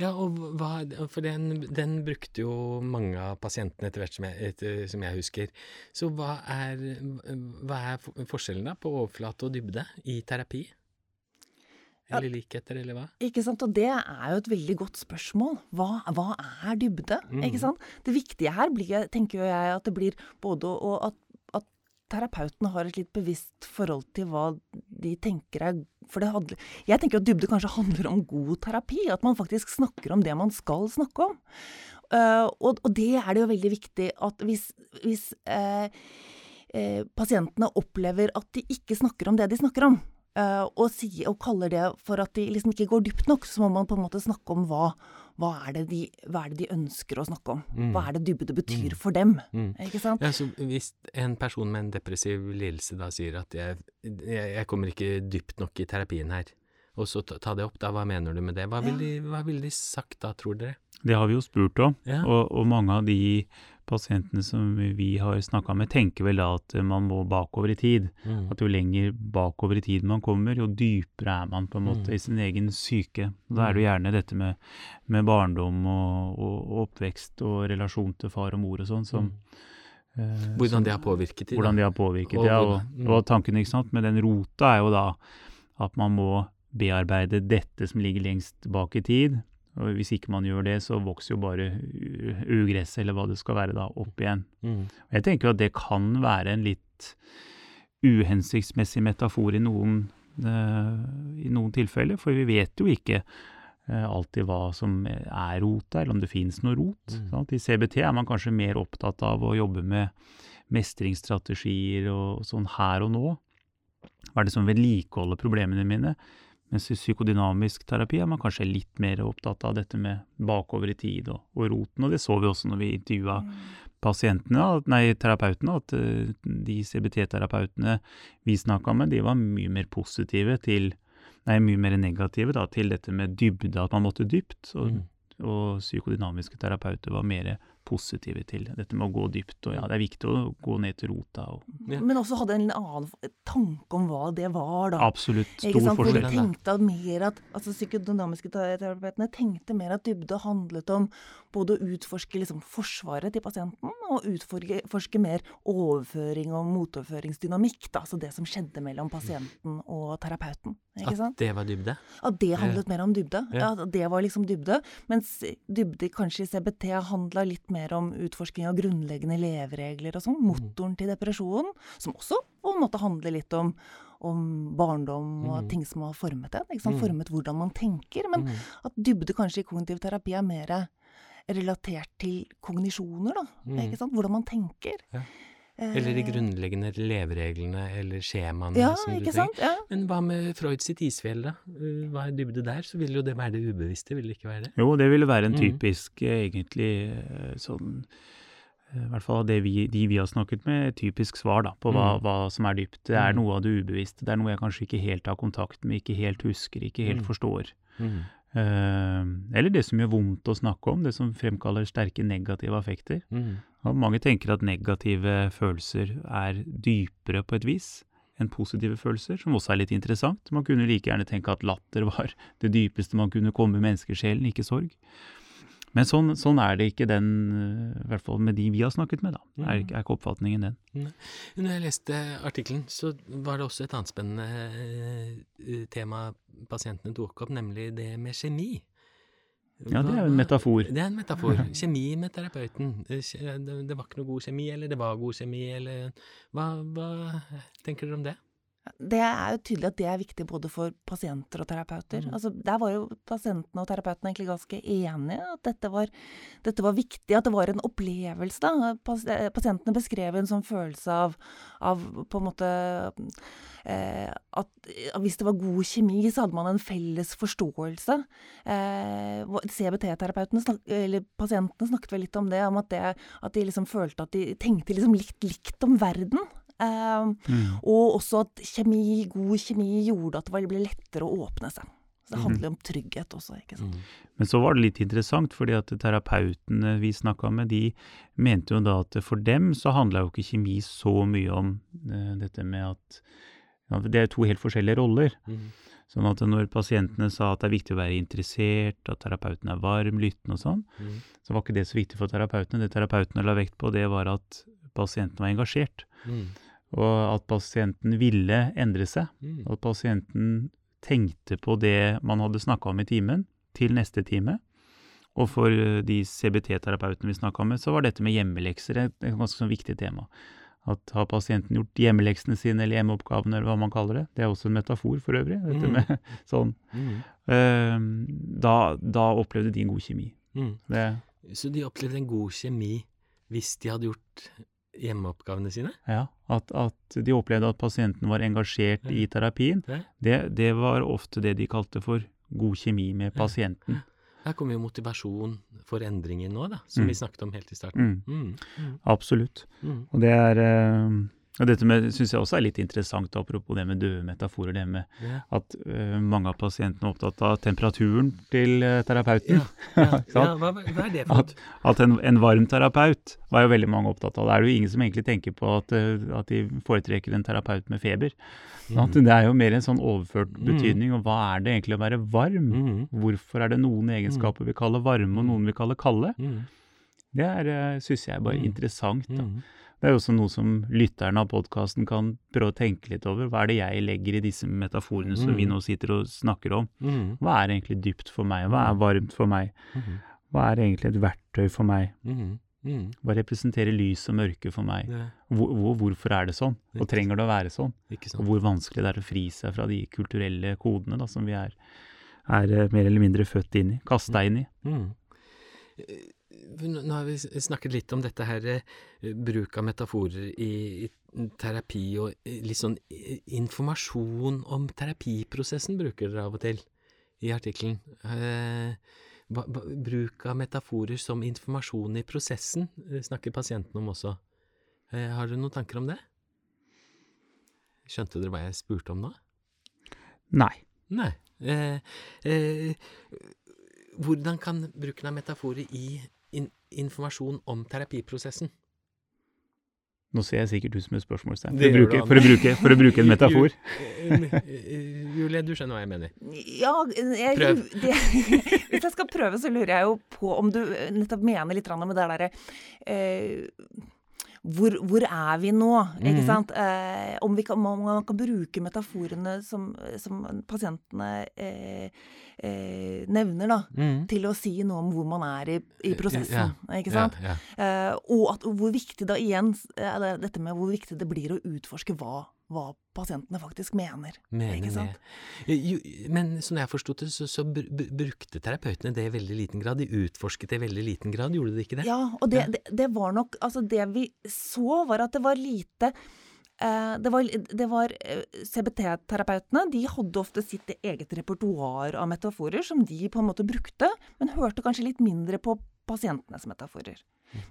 Ja, og hva, for den, den, brukte jo mange av pasientene etter hvert som jeg, etter, som jeg husker. Så hva er, hva er forskjellen da på overflate og dybde i terapi? Eller likheter, eller hva? Ikke sant, og det er jo et veldig godt spørsmål. Hva, hva er dybde? Mm. Ikke sant? Det viktige her blir, tenker jo jeg, at det blir både å, at, at terapeuten har et litt bevisst forhold til hva de tenker er For det handler Jeg tenker at dybde kanskje handler om god terapi. At man faktisk snakker om det man skal snakke om. Uh, og, og, det er det jo veldig viktig at hvis, hvis uh, uh, pasientene opplever at de ikke snakker om det de snakker om, og, si, og, kaller det for at de liksom ikke går dypt nok, så må man på en måte snakke om hva, hva, er, det de, hva er det de ønsker å snakke om. Mm. Hva er det dybde betyr mm. for dem. Mm. Ikke sant? Ja, så Hvis en person med en depressiv lidelse da sier at jeg, jeg, jeg, kommer ikke dypt nok i terapien her, og så ta, ta det opp, da, hva mener du med det? Hva ville ja. de, de, sagt da, tror dere? Det har vi jo spurt om, ja. og, og mange av de pasientene som vi har snakka med, tenker vel da at man må bakover i tid. Mm. At jo lenger bakover i tid man kommer, jo dypere er man på en måte mm. i sin egen syke. Da er det jo mm. gjerne dette med, med barndom og, og, oppvekst og relasjon til far og mor og sånn som mm. eh, Hvordan det har påvirket de, Hvordan de har påvirket, og, ja. Og, og tanken ikke sant, med den rota er jo da at man må bearbeide dette som ligger lengst bak i tid, og Hvis ikke man gjør det, så vokser jo bare ugresset, eller hva det skal være, da, opp igjen. Mm. Jeg tenker jo at det kan være en litt uhensiktsmessig metafor i noen, uh, i noen tilfeller, for vi vet jo ikke uh, alltid hva som er rota, eller om det finnes noe rot. Mm. I CBT er man kanskje mer opptatt av å jobbe med mestringsstrategier og sånn her og nå. Hva er det som vedlikeholder problemene mine? Mens i psykodynamisk terapi er man kanskje litt mer opptatt av dette med bakover i tid og, og roten, og det så vi også når vi intervjua mm. pasientene, nei, terapeutene, at uh, de CBT-terapeutene vi snakka med, de var mye mer positive til Nei, mye mer negative da, til dette med dybde, at man måtte dypt. Og, mm. og psykodynamiske terapeuter var mer positive til dette med å gå dypt. Og ja, det er viktig å gå ned til rota. Og, ja. Men også hadde en annen tanke om hva det var, da. Absolutt. Stor forskjell. De tenkte mer at, altså Psykodynamiske terapeutene tenkte mer at dybde handlet om både å utforske liksom, forsvaret til pasienten, og utforske mer overføring og motoverføringsdynamikk. Da, altså det som skjedde mellom pasienten og terapeuten. At det var dybde? At det handlet mer om dybde. Ja. At Det var liksom dybde. Mens dybde kanskje i CBT handla litt mer om utforsking av grunnleggende leveregler og sånn. Motoren til depresjonen, som også på en måte handler litt om, om barndom og Mm. ting som har formet en. Mm. Formet hvordan man tenker. Men Mm. at dybde kanskje i kognitiv terapi er mer relatert til kognisjoner, da. Mm. Ikke sant? Hvordan man tenker. Ja. Eller de Eh, grunnleggende levereglene eller skjemaene Ja, som du ikke trenger. sant. Ja. Men hva med Freud sitt isfjell, da? Uh, Hva er dybde der? Så vil jo det være det ubevisste, vil det ikke være det? Jo, det ville være en Mm. typisk, mm. egentlig, eh, sånn eh, I hvert fall det vi, de vi har snakket med, typisk svar da, på hva, Mm. hva som er dypt. Det er Mm. noe av det ubevisste. Det er noe jeg kanskje ikke helt har kontakt med, ikke helt husker, ikke helt Mm. forstår. Mm. Eh, eller det som gjør vondt å snakke om, det som fremkaller sterke negative affekter. Mm. Og mange tenker at negative følelser er dypere på et vis enn positive følelser, som også er litt interessant. Man kunne like gjerne tenke at latter var <laughs> det dypeste man kunne komme med menneskesjelen, ikke sorg. Men sånn, sånn er det ikke den, eh, i hvert fall med de vi har snakket med, da. Er, Mm. er ikke oppfatningen den. Når jeg leste artikkelen, så var det også et annet spennende eh, tema pasientene tok opp, nemlig det med kjemi. Ja, det er jo en metafor. Det er en metafor. <laughs> Kjemi med terapeuten. Eh, Det, det var ikke noe god kjemi, eller det var god kjemi, eller Hva, hva tenker dere om det? Det er jo tydelig at det er viktig både for pasienter og terapeuter. Mm. Altså, der var jo pasientene og terapeutene egentlig ganske enige. At dette var, dette var viktig, at det var en opplevelse. da. Eh, pasientene beskrev en sånn følelse av, av på en måte eh, at hvis det var god kjemi, så hadde man en felles forståelse. Eh, CBT-terapeutene, snak- eller pasientene, snakket vel litt om det, om at, det, at de liksom følte at de tenkte liksom litt likt om verden. Eh, Mm. og også at kjemi, god kjemi gjorde at det ble lettere å åpne seg. Så det handler jo om trygghet også, ikke sant. Men så var det litt interessant, fordi at terapeutene vi snakka med, de mente jo da at for dem så handla jo ikke kjemi så mye om uh, dette med at ja, Det er to helt forskjellige roller. Mm. Sånn at når pasientene sa at det er viktig å være interessert, at terapeuten er varm, lyttende og sånn, Mm. så var ikke det så viktig for terapeutene. Det terapeutene la vekt på, det var at pasienten var engasjert. Mm. Og at pasienten ville endre seg. Mm. At pasienten tenkte på det man hadde snakka om i timen, til neste time. Og for eh, de CBT-terapeutene vi snakka med, så var dette med hjemmelekser et, et ganske sånn viktig tema. At har pasienten gjort hjemmeleksene sine, eller hjemmeoppgavene, eller hva man kaller det. Det er også en metafor for øvrig. dette Mm. med <laughs> sånn. Mm. Eh, da, da opplevde de en god kjemi. Mm. Det, Så de opplevde en god kjemi hvis de hadde gjort hjemmeoppgavene sine? ja, at, at de opplevde at pasienten var engasjert Ja. i terapien, Ja. det, det var ofte det de kalte for god kjemi med pasienten. Her kommer jo motivasjon for endringer nå, da, som Mm. vi snakket om helt i starten. Mm, Mm. Mm. absolutt. Mm. Og det er eh, og dette med syns jeg også er litt interessant, apropos det med døde metaforer. Det med yeah. at uh, mange av pasientene er opptatt av temperaturen til uh, terapeuten. Ja, <laughs> ja, ja hva, hva er det for At, at en, en varm terapeut var jo veldig mange opptatt av. Det er jo ingen som egentlig tenker på at, uh, at de foretrekker en terapeut med feber. Mm. Det er jo mer en sånn overført Mm. betydning. Og hva er det egentlig å være varm? Mm. Hvorfor er det noen egenskaper vi kaller varme, og noen vi kaller kalde? Mm. Det er, syns jeg er bare Mm. interessant. Da. Mm. Det er jo også noe som lytterne av podkasten kan prøve å tenke litt over. Hva er det jeg legger i disse metaforene som Mm. vi nå sitter og snakker om? Mm. Hva er egentlig dypt for meg? Hva er varmt for meg? Mm. Hva er egentlig et verktøy for meg? Mm. Mm. Hva representerer lys og mørke for meg? Ja, Hvor, hvor, hvorfor er det sånn? Og trenger det å være sånn? Og hvor vanskelig det er å fri seg fra de kulturelle kodene da, som vi er, er eh, mer eller mindre født inn i, kasta inn i. Nå har vi snakket litt om dette her, eh, bruk av metaforer i, i terapi, og eh, litt sånn informasjon om terapiprosessen bruker dere av og til i artikkelen. Eh, bruk av metaforer som informasjon i prosessen eh, snakker pasienten om også. Eh, har dere noen tanker om det? Skjønte dere hva jeg spurte om nå? Nei. Nei. Eh, eh, hvordan kan bruken av metaforer i informasjon om terapiprosessen? Nå ser jeg sikkert ut som et spørsmålstegn. For, å bruke- for, å bruke- for å bruke en <laughs> metafor. Eh, Julie, du skjønner hva jeg mener. Ja, jeg, Prøv. <laughs> Det, hvis jeg skal prøve, så lurer jeg jo på om du nettopp mener litt om med det derre eh, hvor, hvor er vi nå? Ikke Mhm. sant? Eh, om, vi kan, om man kan bruke metaforene som, som pasientene eh, eh, nevner, da. Til å si noe om hvor man er i, i prosessen. Ikke sant? Yeah, yeah. Eh, og at, hvor viktig da igjen eh, dette med hvor viktig det blir å utforske hva, hva pasientene faktisk mener. Mener sant? det. Jo, men som jeg forstod det, så, så br br brukte terapeutene det i veldig liten grad. De utforsket det i veldig liten grad, gjorde de ikke det? Ja, og det, Ja. det, det var nok Altså, det vi så, var at det var lite eh, det var, var eh, CBT-terapeutene de hadde ofte sitt eget repertoar av metaforer som de på en måte brukte, men hørte kanskje litt mindre på pasientenes metaforer.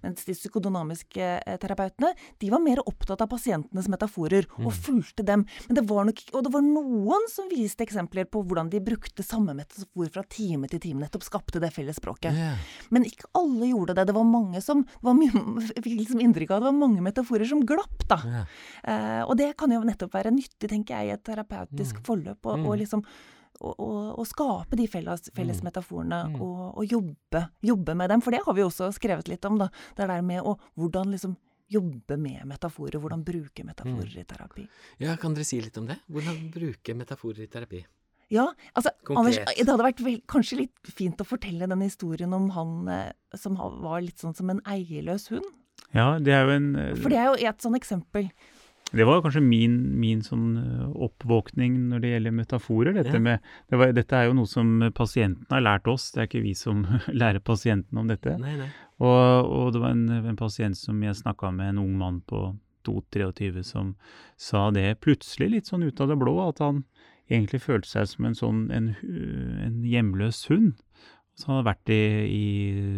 Mens de psykodynamiske eh, terapeutene de var mer opptatt av pasientenes metaforer og fulgte dem. Men det var nok, og det var noen som viste eksempler på hvordan de brukte samme metafor fra time til time. Nettopp skapte det felles språket. Yeah. Men ikke alle gjorde det. Det var mange som var <laughs> fikk liksom inntrykk av at det var mange metaforer som glapp, da. Yeah. Eh, og det kan jo nettopp være nyttig, tenker jeg, i et terapeutisk forløp. Og, og Mm. liksom å, å, å skape de felles, felles Mm. metaforene Mm. og, og jobbe, jobbe med dem. For det har vi også skrevet litt om, da. Det der med å hvordan liksom jobbe med metaforer. Hvordan bruke metaforer Mm. i terapi. ja, kan dere si litt om det? Hvordan bruke metaforer i terapi? Ja, altså Anders, det hadde vært vel, kanskje litt fint å fortelle den historien om han eh, som var litt sånn som en eierløs hund. Ja, det er jo en eh, For det er jo et sånn eksempel. Det var kanskje min, min sånn eh, oppvåkning når det gjelder metaforer. Dette, Ja. med, det var, dette er jo noe som pasienten har lært oss, det er ikke vi som <laughs> lærer pasienten om dette. Nei, nei. Og, og det var en, en pasient som jeg snakka med, en ung mann på 22-23, som sa det plutselig, litt sånn ut av det blå, at han egentlig følte seg som en sånn en, en hjemløs hund. Så han hadde vært i, i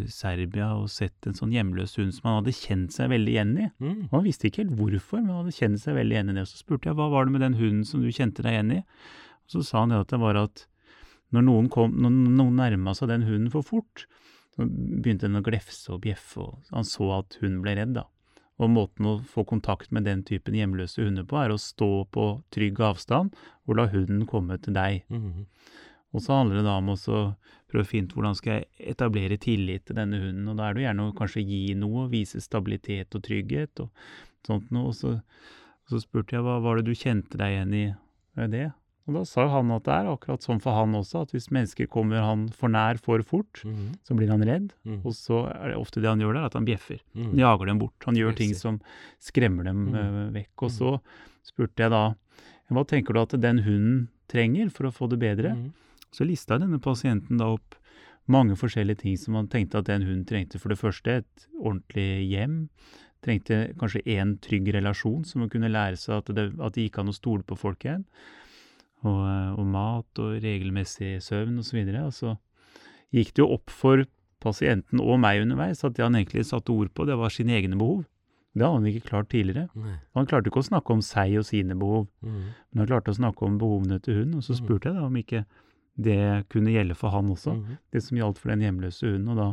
Serbia og sett en sånn hjemløs hund som han hadde kjent seg veldig igjen i. Mm. Og han visste ikke helt hvorfor, men han hadde kjent seg veldig igjen i det. Så spurte jeg hva var det med den hunden som du kjente deg igjen i? Og så sa han det at det var at når noen, kom, når noen nærma seg den hunden for fort, så begynte den å glefse og bjeffe, og han så at hunden ble redd, da. Og måten å få kontakt med den typen hjemløse hunder på, er å stå på trygg avstand og la hunden komme til deg. Mm. Og så handler det da om også prøve å finne ut hvordan skal jeg etablere tillit til denne hunden, og da er det jo gjerne å kanskje gi noe, vise stabilitet og trygghet og sånt noe. Og så, og så spurte jeg hva var det du kjente deg igjen i det? Og da sa han at det er akkurat sånn for han også, at hvis mennesker kommer han for nær for fort, Mm. så blir han redd, Mm. og så er det ofte det han gjør der, at han bjeffer. Mm. Han jager dem bort. Han gjør ting som skremmer dem eh, vekk. Og så spurte jeg da hva tenker du at den hunden trenger for å få det bedre? Mm. Så lista denne pasienten da opp mange forskjellige ting som man tenkte at den hunden trengte. For det første et ordentlig hjem. Trengte kanskje én trygg relasjon, som hun kunne lære seg at det, at det gikk an å stole på folk igjen. Og, og mat og regelmessig søvn osv. Og så gikk det jo opp for pasienten og meg underveis at det han egentlig satte ord på, det var sine egne behov. Det hadde han ikke klart tidligere. Nei. Han klarte ikke å snakke om seg og sine behov. Mm. Men han klarte å snakke om behovene til hunden, og så Mhm. spurte jeg da om ikke det kunne gjelde for han også, Mm. det som gjaldt for den hjemløse hunden. Og da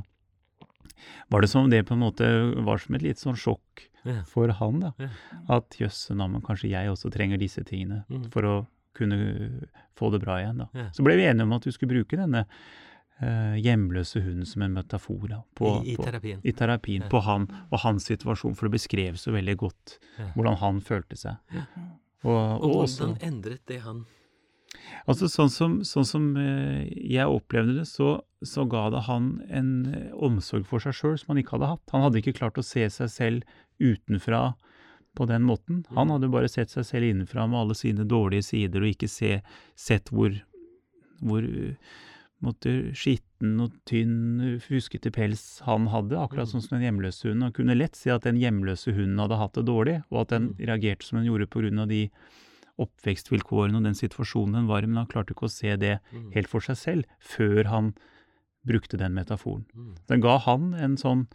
var det som om det på en måte var som et litt sånn sjokk yeah. for han, da. yeah. At jøsse navn, kanskje jeg også trenger disse tingene mm. for å kunne få det bra igjen, da. Yeah. Så ble vi enige om at du skulle bruke denne eh, hjemløse hunden som en metafor da, på, I, I på, terapien. i terapien på han og hans situasjon, for det beskrev så veldig godt hvordan han følte seg. Og, Og og også, hvordan endret det han altså sånn som, sånn som eh, jeg opplevde det, så, så ga det han en eh, omsorg for seg sjøl som han ikke hadde hatt. Han hadde ikke klart å se seg selv utenfra på den måten. Han Mm. hadde bare sett seg selv innenfra med alle sine dårlige sider, og ikke se, sett hvor, hvor uh, måtte, skitten og tynn, fuskete pels han hadde, akkurat Mm. sånn som den hjemløse hunden. Han kunne lett se at den hjemløse hunden hadde hatt det dårlig, og at den Mm. reagerte som den gjorde av de oppvekstvilkårene og den situasjonen den var i, men han klarte ikke å se det Mm. helt for seg selv før han brukte den metaforen. Mm. Den ga han en sånn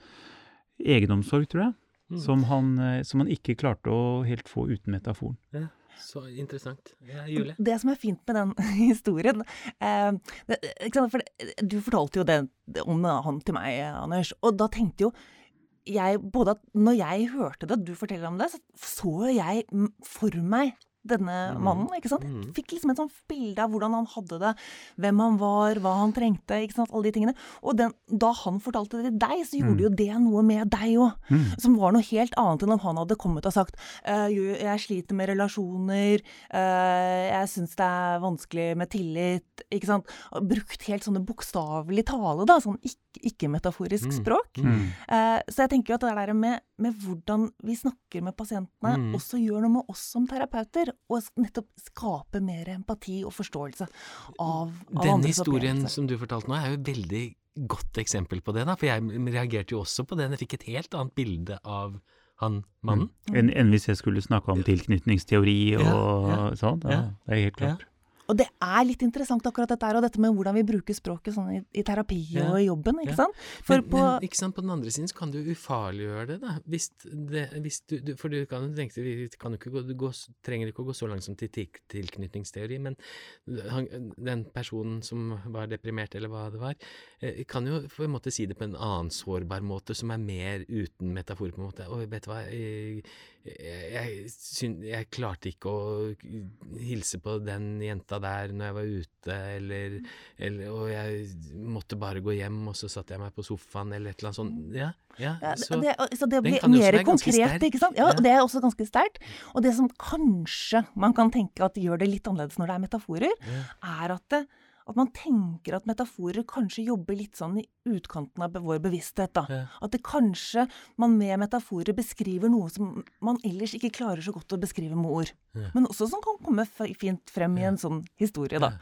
egenomsorg, tror jeg, Mm. som, han, eh, som han ikke klarte å helt få uten metaforen. Ja, så interessant. Ja, Julie? Det som er fint med den <laughs> historien eh, det, ikke sant? For Du fortalte jo det, det om han til meg, Anders. Og da tenkte jo jeg både at når jeg hørte det, du forteller om det, så så jeg for meg denne Mhm. mannen. ikke sant? Jeg fikk liksom et sånt bilde av hvordan han hadde det, hvem han var, hva han trengte, ikke sant, alle de tingene. Og den, da han fortalte det til deg, så gjorde Mm. jo det noe med deg òg. Mm. Som var noe helt annet enn om han hadde kommet og sagt eh, jeg sliter med relasjoner, eh, jeg syns det er vanskelig med tillit, ikke sant. Og brukt helt sånne bokstavelig tale, da, sånn ikke- ikke-metaforisk Mm. språk. Mm. Eh, så jeg tenker jo at det der med med hvordan vi snakker med pasientene, Mm. også gjør noe med oss som terapeuter. Og nettopp skape mer empati og forståelse av, av Den historien som du fortalte nå, er jo et veldig godt eksempel på det, da. For jeg reagerte jo også på den. Jeg fikk et helt annet bilde av han mannen. Enn en hvis jeg skulle snakke om tilknytningsteori og Ja, ja, sånn. Ja. Det er helt Ja. klart. Og det er litt interessant akkurat dette her, og dette med hvordan vi bruker språket sånn i, i terapi Ja. og i jobben, ikke Ja. sant. For men, på men ikke sant, på den andre siden så kan du ufarliggjøre det, da. Hvis det, hvis du, du, for du kan tenke vi kan ikke gå, du gå, trenger ikke å gå så langt som til til- tilknytningsteori, men den personen som var deprimert, eller hva det var, eh, kan jo på en måte si det på en annen sårbar måte, som er mer uten metafor, på en måte. Og vet du hva, jeg, syn- jeg klarte ikke å hilse på den jenta der når jeg var ute, eller, eller Og jeg måtte bare gå hjem, og så satte jeg meg på sofaen, eller et eller annet sånt. Ja, ja, så det, så det blir mer konkret, ikke sant? Ja, Ja. og det er også ganske sterkt. Og det som kanskje man kan tenke at gjør det litt annerledes når det er metaforer, ja. er at, det, at man tenker at metaforer kanskje jobber litt sånn i utkanten av vår bevissthet. da. Ja. At det kanskje man med metaforer beskriver noe som man ellers ikke klarer så godt å beskrive med ord. Ja. Men også som kan komme fint frem i en sånn historie, da.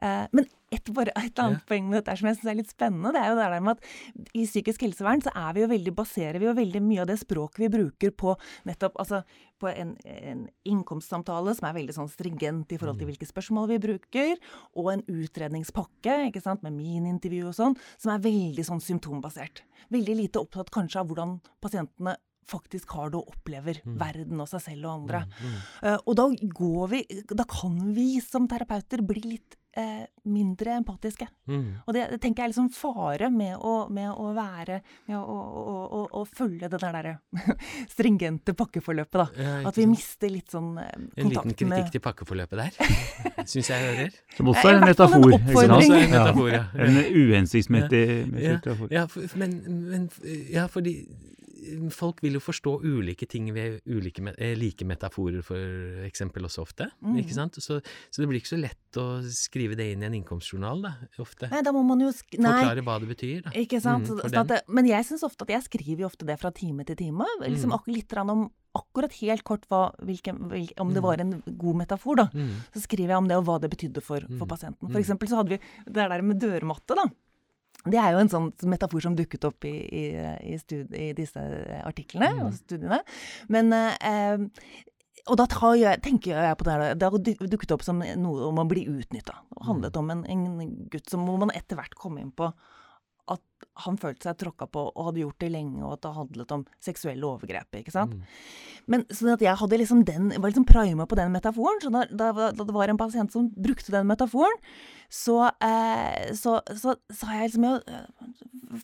Eh, men et, bare, et annet poeng med dette som jeg syns er litt spennende, det er jo det der med at i psykisk helsevern så vi veldig, baserer vi jo veldig mye av det språket vi bruker på nettopp altså på en, en innkomstsamtale som er veldig sånn stringent i forhold til hvilke spørsmål vi bruker, og en utredningspakke ikke sant, med min-intervju og sånn, som er veldig sånn symptombasert. Veldig lite opptatt kanskje av hvordan pasientene faktisk har det og opplever verden og seg selv og andre. Eh, og da går vi Da kan vi som terapeuter bli litt eh, mindre empatiske. Mm. Og det, det tenker jeg er liksom fare med å, med å være Med å, å, å, å følge det der derre <laughs> stringente pakkeforløpet, da. Ja, At vi mister litt sånn eh, En liten kritikk med til pakkeforløpet der, <laughs> syns jeg hører. Som også er en metafor. en metafor. ikke sant? oppfordring. En metafor, ja. En uhensiktsmessig Ja, ja, for, men, men Ja, fordi folk vil jo forstå ulike ting ved ulike eh, like metaforer, for eksempel, også ofte. Mm. Ikke sant? Så, så det blir ikke så lett å skrive det inn i en innkomstjournal, da, ofte. Nei, da må man jo. Forklare hva det betyr, da. Ikke sant? Mm, sånn at men jeg syns ofte at jeg skriver jo ofte det fra time til time. Liksom Mm. litt om akkurat helt kort hva, hvilken, hvilken, om det Mm. var en god metafor, da. Mm. Så skriver jeg om det og hva det betydde for, for Mm. pasienten. For eksempel så hadde vi det der med dørmatte, da. Det er jo en sånn metafor som dukket opp i, i, i, stud, i disse artiklene Mm. og studiene. Men eh, og da tar jeg, tenker jeg på det her, det har dukket opp som noe om å bli utnytta. Det handlet om en, en gutt som hvor man etter hvert kom inn på at han følte seg tråkka på og hadde gjort det lenge, og at det handlet om seksuelle overgrep. ikke sant? Mm. Men sånn at jeg hadde liksom den, var liksom prima på den metaforen. Så da, da, da det var en pasient som brukte den metaforen, så, eh, så, så sa jeg liksom jeg,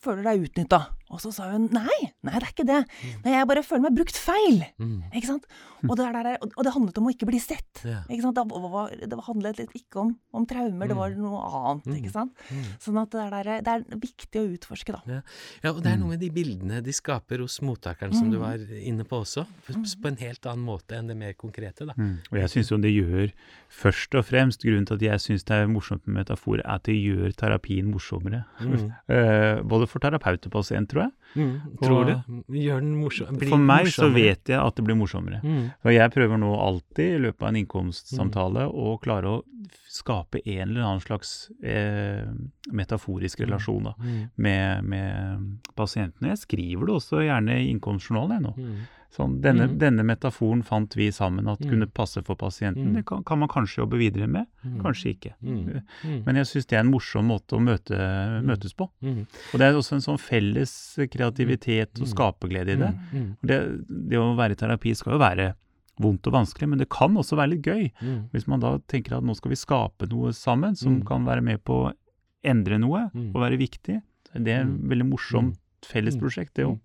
føler deg utnytta. Og så sa hun nei, nei det er ikke det. Nei, jeg bare føler meg brukt feil. Mm. Ikke sant? Og det, der, der, og det handlet om å ikke bli sett. Yeah. Ikke sant? Det, var, det handlet litt ikke om, om traumer, det var noe annet. Mm. ikke sant? Mm. Sånn at det er, der, det er viktig å utforske, da. Ja. ja, og det er noe med de bildene de skaper hos mottakeren, som du var inne på også, på, på en helt annen måte enn det mer konkrete, da. Mm. Og jeg syns jo det gjør først og fremst Grunnen til at jeg syns det er morsomt med metafor, er at det gjør terapien morsommere. Mm. <laughs> Eh, både for terapeuter og pasient, tror jeg. Tror du? Gjør den morsom? blir For meg så vet jeg at det blir morsommere. Mm. Og jeg prøver nå alltid i løpet av en innkomstsamtale å klare å skape en eller annen slags eh, metaforisk relasjon da, Mm. med, med pasientene. Jeg skriver det også gjerne i innkomstjournalen. Jeg, nå. Sånn, denne, mm. denne metaforen fant vi sammen at Mm. kunne passe for pasienten. Mm. Det kan, kan man kanskje jobbe videre med, Mm. kanskje ikke. Mm. Mm. <laughs> Men jeg syns det er en morsom måte å møte, møtes på. Og det er også en sånn felles kreativitet og skaperglede i det. Det. Det å være i terapi skal jo være vondt og vanskelig, men det kan også være litt gøy. Hvis man da tenker at nå skal vi skape noe sammen som kan være med på å endre noe og være viktig. Det er Mm. veldig morsomt. Felles Mm. prosjekt, det òg.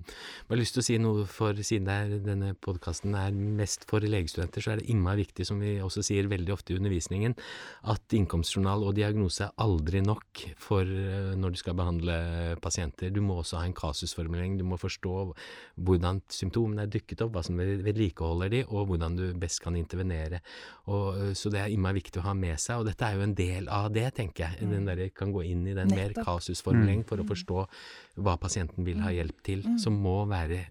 Bare lyst til å si noe for siden det er, denne podkasten er mest for legestudenter, så er det innmari viktig, som vi også sier veldig ofte i undervisningen, at innkomstjournal og diagnose er aldri nok for eh, når du skal behandle pasienter. Du må også ha en kasusformulering, du må forstå hvordan symptomene er dykket opp, hva som vedlikeholder de, og hvordan du best kan intervenere. Og, eh, så det er innmari viktig å ha med seg, og dette er jo en del av det, tenker jeg. Den der, kan gå inn i den mer kasusformulering for å forstå hva pasienten vil ha hjelp til, som må være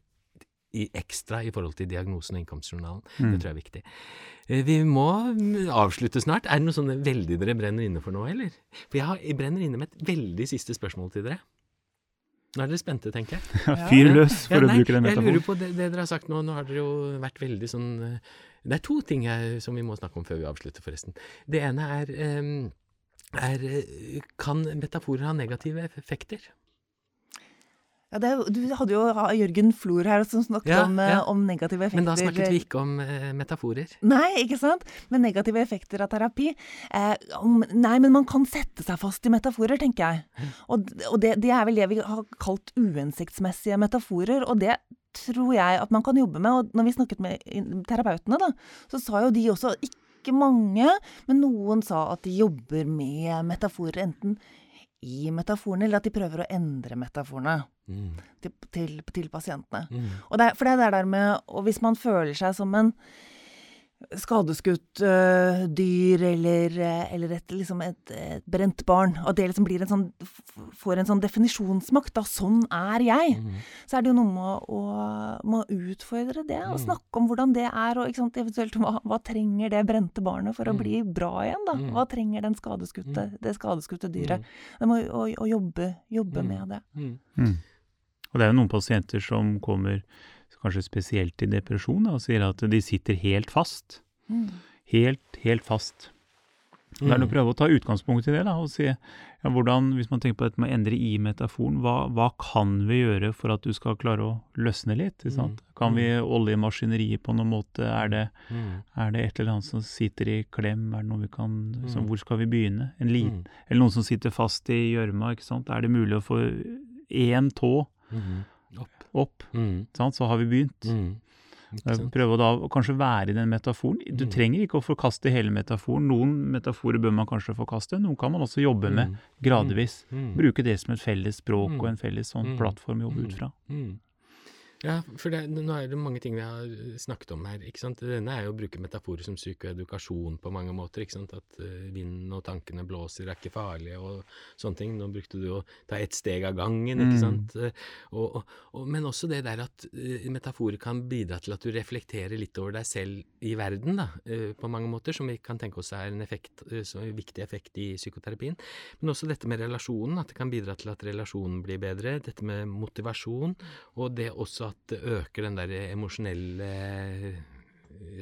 i ekstra i forhold til diagnosen og innkomstjournalen. Mm. Det tror jeg er viktig. Eh, Vi må mm, avslutte snart. Er det noe sånn veldig dere brenner inne for nå, eller? For jeg, har, jeg brenner inne med et veldig siste spørsmål til dere. Nå er dere spente, tenker jeg. <laughs> Fyr løs, for Ja, å bruke den metaforen. Jeg lurer på det, det dere har sagt nå. Nå har dere jo vært veldig sånn eh, Det er to ting jeg, som vi må snakke om før vi avslutter, forresten. Det ene er, eh, er Kan metaforer ha negative effekter? Ja, det, du hadde jo Jørgen Flor her som snakket Ja, om, eh, ja. om negative effekter. Men da snakket vi ikke om eh, metaforer. Nei, ikke sant? Men negative effekter av terapi eh, om, Nei, men man kan sette seg fast i metaforer, tenker jeg. Og, og det, det er vel det vi har kalt uhensiktsmessige metaforer, og det tror jeg at man kan jobbe med. Og når vi snakket med terapeutene, da, så sa jo de også ikke mange, men noen sa at de jobber med metaforer enten i metaforene, eller at de prøver å endre metaforene Mm. til, til, til pasientene. Mm. Og det, er- for det er det der med Og hvis man føler seg som en skadeskutt uh, dyr eller, øh, eller et, liksom et, et brent barn, og det liksom blir en sånn får en sånn definisjonsmakt, da sånn er jeg, Mm. så er det jo noe med å, med å utfordre det, og Mm. snakke om hvordan det er, og ikke sant, eventuelt hva, hva trenger det brente barnet for å Mm. bli bra igjen, da? Mm. Hva trenger den skadeskutte, det skadeskutte dyret? Det må å, å jobbe, jobbe Mm. med det. Mm. Og det er jo noen pasienter som kommer kanskje spesielt i depresjon da, og sier at de sitter helt fast. Mm. Helt, helt fast. Det er Mm. å prøve å ta utgangspunkt i det da, og si ja, hvordan, hvis man tenker på dette med å endre i metaforen, hva, hva kan vi gjøre for at du skal klare å løsne litt? Ikke sant? Mm. Kan vi olje maskineriet på noen måte? Er det, Mm. er det et eller annet som sitter i klem? Er det noe vi kan, så Mm. hvor skal vi begynne? En liten, Mm. Eller noen som sitter fast i gjørma, ikke sant? Er det mulig å få én tå Mm. Opp. Mm. sant? så har vi begynt. Mm. Eh? Prøve å da kanskje være i den metaforen. Du Mm. trenger ikke å forkaste hele metaforen. Noen metaforer bør man kanskje forkaste, noen kan man også jobbe med Mm. gradvis. Mm. Bruke det som et felles språk Mm. og en felles sånn Mm. plattform å jobbe ut Mm. fra. Mm. Ja, for det, nå er det mange ting vi har snakket om her. ikke sant? Denne er jo å bruke metaforer som psykoedukasjon på mange måter. ikke sant? At uh, vinden og tankene blåser er ikke farlige og sånne ting. Nå brukte du å ta ett steg av gangen, ikke Mm. sant. Mm. Og, og, og, men også det der at uh, metaforer kan bidra til at du reflekterer litt over deg selv i verden, da, eh, på mange måter, som vi kan tenke oss er en effekt, eh, så en viktig effekt i psykoterapien. Men også dette med relasjonen, at det kan bidra til at relasjonen blir bedre. Dette med motivasjon, og det også at det øker den der emosjonelle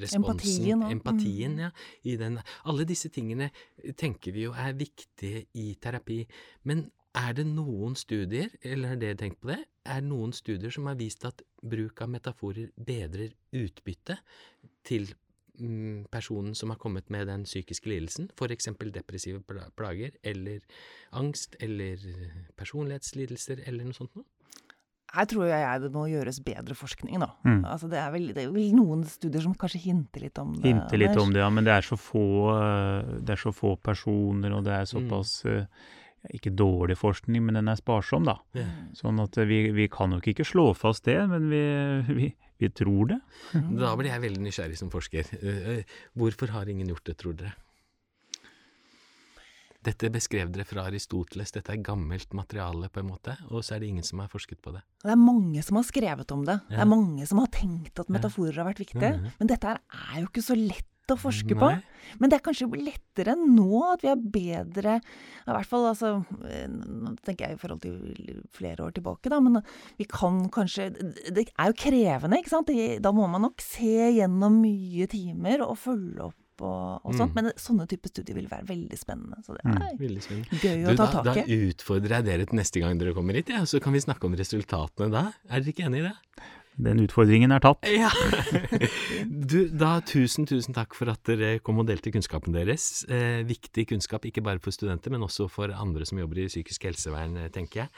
responsen. Empatien. Empatien, Mm. ja. I den. Alle disse tingene tenker vi jo er viktige i terapi. Men er det noen studier, eller har dere tenkt på det, er det noen studier som har vist at bruk av metaforer bedrer utbytte til mm, personen som har kommet med den psykiske lidelsen, f.eks. depressive plager, eller angst, eller personlighetslidelser, eller noe sånt noe? Her tror jeg det må gjøres bedre forskning, da. Mm. Altså, det, er vel, det er vel noen studier som kanskje hinter litt om det. Hinter litt om det, ja, men det er så få, eh, det er så få personer, og det er såpass mm. Ikke dårlig forskning, men den er sparsom, da. Mm. Sånn at eh, vi, vi kan nok ikke slå fast det, men vi, vi, vi tror det. Da blir jeg veldig nysgjerrig som forsker. Eh, eh, Hvorfor har ingen gjort det, tror dere? Dette beskrev dere fra Aristoteles, dette er gammelt materiale på en måte, og så er det ingen som har forsket på det. Det er mange som har skrevet om det. Det er mange som har tenkt at metaforer har vært viktige. Mhm. Men dette er jo ikke så lett å forske på. Men det er kanskje lettere nå at vi er bedre I hvert fall altså eh, Nå tenker jeg i forhold til flere år tilbake, da. Men vi kan kanskje Det er jo krevende, ikke sant. Da må man nok se gjennom mye timer og følge opp og, og sånt. Mm. Men sånne type studier vil være veldig spennende. Så det Mm. er mm. spennende. gøy Du, å ta da, da tak i. utfordrer jeg dere til neste gang dere kommer hit, ja, så kan vi snakke om resultatene da. Er dere ikke enig i det? Den utfordringen er tatt. Ja. <laughs> Du, da tusen, tusen takk for at dere kom og delte kunnskapen deres. Eh, viktig kunnskap, ikke bare for studenter, men også for andre som jobber i psykisk helsevern, eh, tenker jeg.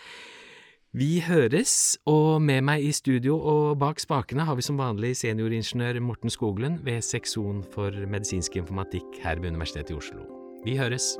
Vi høres, og med meg i studio og bak spakene har vi som vanlig senioringeniør Morten Skoglund ved seksjon for medisinsk informatikk her ved Universitetet i Oslo. Vi høres.